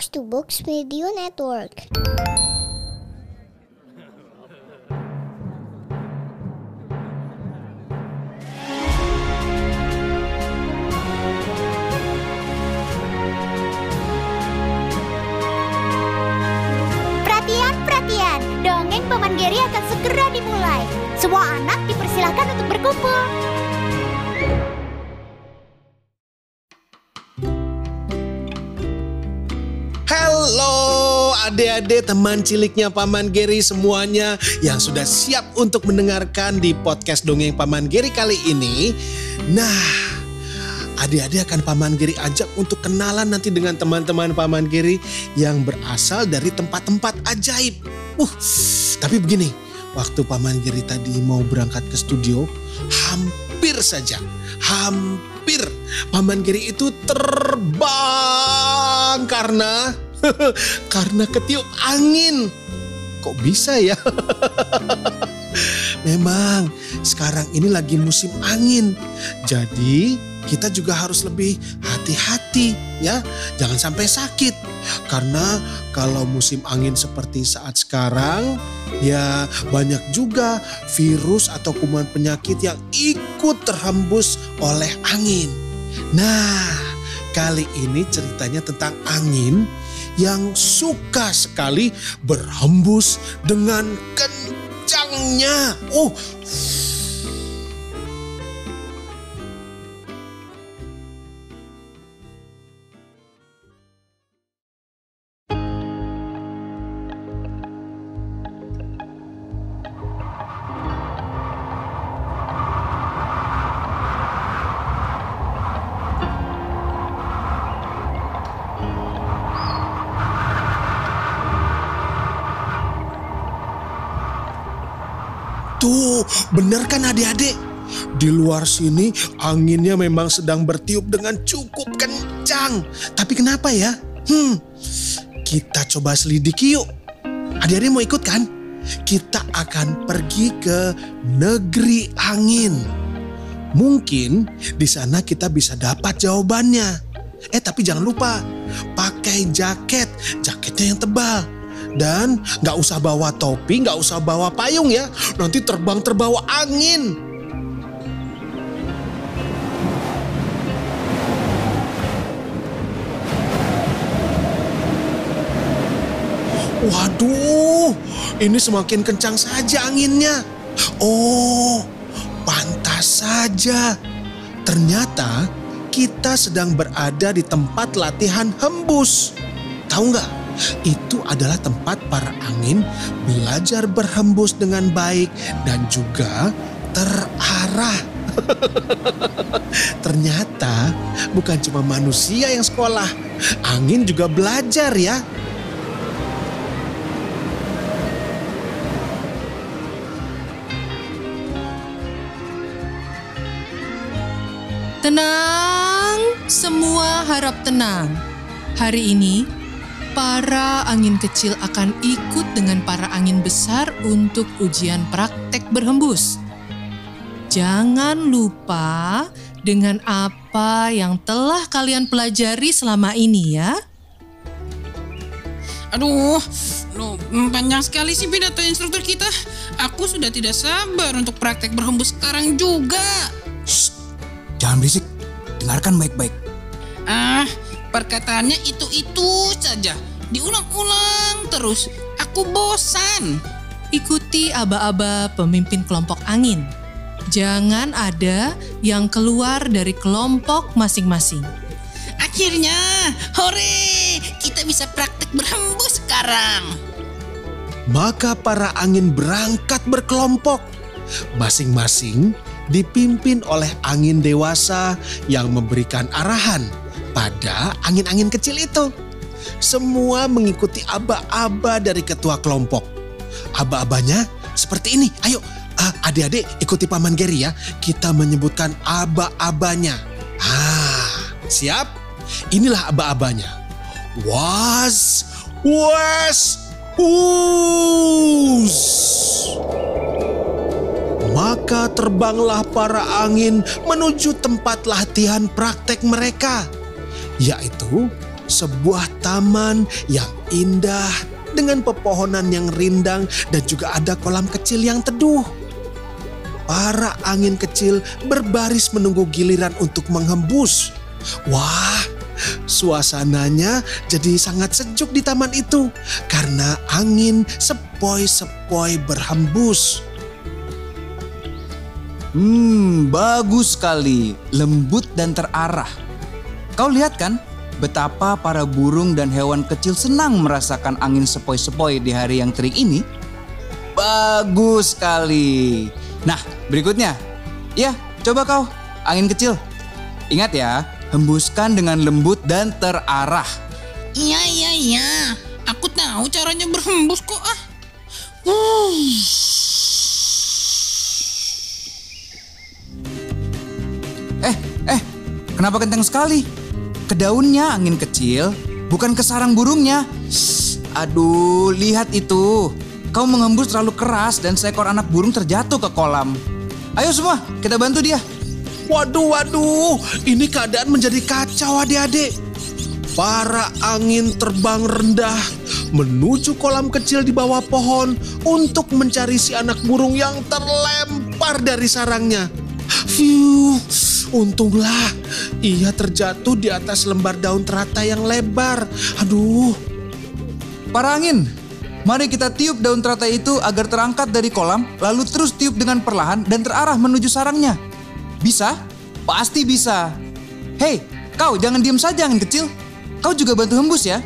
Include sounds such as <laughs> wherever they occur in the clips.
Box to Box Radio Network. Perhatian, perhatian. Dongeng Paman Geri akan segera dimulai. Semua anak dipersilahkan untuk berkumpul. Adik-adik teman ciliknya Paman Geri semuanya yang sudah siap untuk mendengarkan di podcast Dongeng Paman Geri kali ini. Nah, adik-adik akan Paman Geri ajak untuk kenalan nanti dengan teman-teman Paman Geri yang berasal dari tempat-tempat ajaib. Uh, tapi begini, waktu Paman Geri tadi mau berangkat ke studio, hampir saja, hampir Paman Geri itu terbang karena <laughs> karena ketiup angin. Kok bisa ya? <laughs> Memang sekarang ini lagi musim angin. Jadi kita juga harus lebih hati-hati ya. Jangan sampai sakit. Karena kalau musim angin seperti saat sekarang ya banyak juga virus atau kuman penyakit yang ikut terhembus oleh angin. Nah, kali ini ceritanya tentang angin yang suka sekali berhembus dengan kencangnya. Oh, bener kan adik-adik? Di luar sini anginnya memang sedang bertiup dengan cukup kencang. Tapi kenapa ya? Hmm, kita coba selidiki yuk. Adik-adik mau ikut kan? Kita akan pergi ke negeri angin. Mungkin di sana kita bisa dapat jawabannya. Eh tapi jangan lupa, pakai jaket, jaketnya yang tebal. Dan nggak usah bawa topi, nggak usah bawa payung ya. Nanti terbang terbawa angin. Waduh, ini semakin kencang saja anginnya. Oh, pantas saja. Ternyata kita sedang berada di tempat latihan hembus. Tahu nggak? Itu adalah tempat para angin belajar berhembus dengan baik dan juga terarah. <laughs> Ternyata bukan cuma manusia yang sekolah, angin juga belajar ya. Tenang, semua harap tenang. Hari ini para angin kecil akan ikut dengan para angin besar untuk ujian praktek berhembus. Jangan lupa dengan apa yang telah kalian pelajari selama ini ya. Aduh, loh, panjang sekali sih pidato instruktur kita. Aku sudah tidak sabar untuk praktek berhembus sekarang juga. Shh, jangan berisik. Dengarkan baik-baik. Ah, perkataannya itu-itu saja. Diulang-ulang terus. Aku bosan. Ikuti aba-aba pemimpin kelompok angin. Jangan ada yang keluar dari kelompok masing-masing. Akhirnya, hore! Kita bisa praktek berhembus sekarang. Maka para angin berangkat berkelompok. Masing-masing dipimpin oleh angin dewasa yang memberikan arahan pada angin-angin kecil itu. Semua mengikuti aba-aba dari ketua kelompok. Aba-abanya seperti ini. Ayo, uh, adik-adik ikuti Paman Geri ya. Kita menyebutkan aba-abanya. Ah, siap? Inilah aba-abanya. Was, was, us. Maka terbanglah para angin menuju tempat latihan praktek mereka, yaitu sebuah taman yang indah dengan pepohonan yang rindang dan juga ada kolam kecil yang teduh. Para angin kecil berbaris menunggu giliran untuk menghembus. Wah, suasananya jadi sangat sejuk di taman itu karena angin sepoi-sepoi berhembus. Hmm, bagus sekali. Lembut dan terarah. Kau lihat kan betapa para burung dan hewan kecil senang merasakan angin sepoi-sepoi di hari yang terik ini? Bagus sekali. Nah, berikutnya. Ya, coba kau, angin kecil. Ingat ya, hembuskan dengan lembut dan terarah. Iya, iya, iya. Aku tahu caranya berhembus kok ah. Eh, eh, kenapa kencang sekali? Ke daunnya angin kecil, bukan ke sarang burungnya. Shh, aduh, lihat itu. Kau menghembus terlalu keras dan seekor anak burung terjatuh ke kolam. Ayo semua, kita bantu dia. Waduh, waduh, ini keadaan menjadi kacau adik-adik. Para angin terbang rendah menuju kolam kecil di bawah pohon untuk mencari si anak burung yang terlempar dari sarangnya. Fiu, untunglah ia terjatuh di atas lembar daun teratai yang lebar. Aduh, Para angin, mari kita tiup daun teratai itu agar terangkat dari kolam, lalu terus tiup dengan perlahan dan terarah menuju sarangnya. Bisa? Pasti bisa. Hei, kau jangan diam saja angin kecil. Kau juga bantu hembus ya.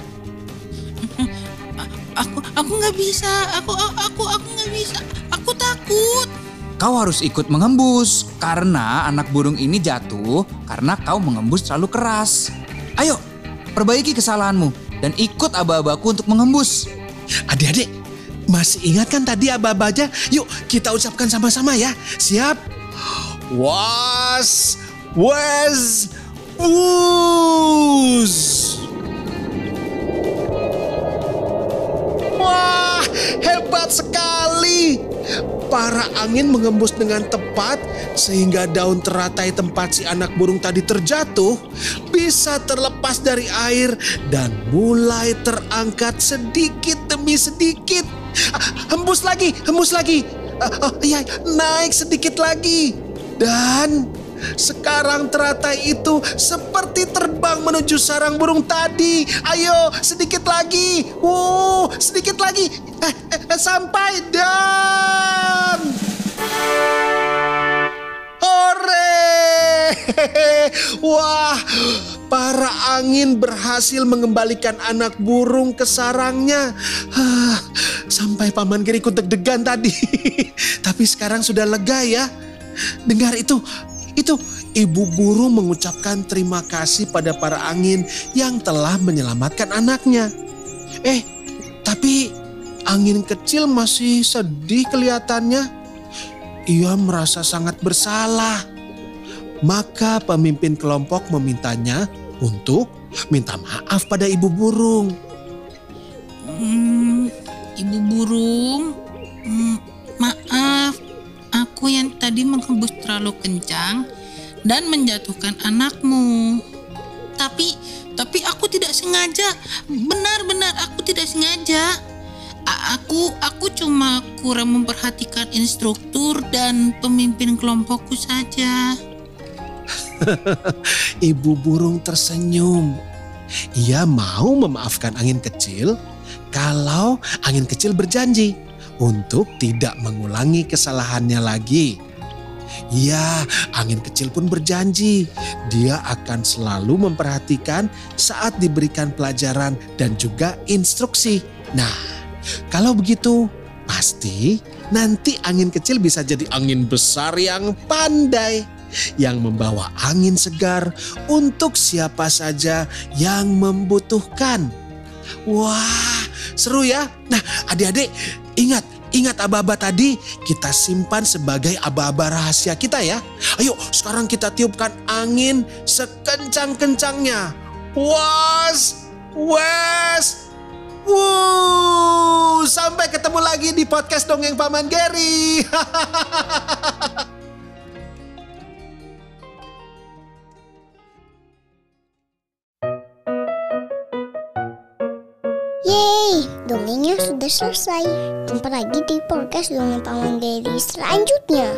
Aku aku nggak bisa. Aku aku aku nggak bisa. Aku takut. Kau harus ikut menghembus karena anak burung ini jatuh karena kau menghembus terlalu keras. Ayo, perbaiki kesalahanmu dan ikut aba-abaku untuk menghembus. adik-adik, masih ingat kan tadi aba-abanya? Yuk kita ucapkan sama-sama ya. Siap? Was, wes, wus. Wah, hebat sekali. Para angin mengembus dengan tepat sehingga daun teratai tempat si anak burung tadi terjatuh bisa terlepas dari air dan mulai terangkat sedikit demi sedikit. Hembus lagi, hembus lagi. Oh, iya, naik sedikit lagi. Dan sekarang teratai itu seperti terbang menuju sarang burung tadi. Ayo, sedikit lagi. Wow, sedikit lagi. Eh, eh, eh, sampai dan... Hore! <laughs> Wah, para angin berhasil mengembalikan anak burung ke sarangnya. Sampai Paman ikut deg-degan tadi. <laughs> Tapi sekarang sudah lega ya. Dengar itu, itu ibu burung mengucapkan terima kasih pada para angin yang telah menyelamatkan anaknya. Eh, tapi angin kecil masih sedih kelihatannya. Ia merasa sangat bersalah. Maka pemimpin kelompok memintanya untuk minta maaf pada ibu burung. Hmm, Ibu burung, Aku yang tadi menghembus terlalu kencang dan menjatuhkan anakmu. Tapi, tapi aku tidak sengaja. Benar-benar aku tidak sengaja. A- Aku, aku cuma kurang memperhatikan instruktur dan pemimpin kelompokku saja. <laughs> Ibu burung tersenyum. Ia mau memaafkan angin kecil kalau angin kecil berjanji untuk tidak mengulangi kesalahannya lagi. Ya, angin kecil pun berjanji dia akan selalu memperhatikan saat diberikan pelajaran dan juga instruksi. Nah, kalau begitu pasti nanti angin kecil bisa jadi angin besar yang pandai yang membawa angin segar untuk siapa saja yang membutuhkan. Wah, seru ya. Nah, adik-adik, ingat, ingat aba-aba tadi kita simpan sebagai aba-aba rahasia kita ya. Ayo, sekarang kita tiupkan angin sekencang-kencangnya. Was, wes, wuh. Sampai ketemu lagi di podcast Dongeng Paman Geri. <laughs> sudah selesai. Jumpa lagi di podcast Dongeng Paman Geri selanjutnya.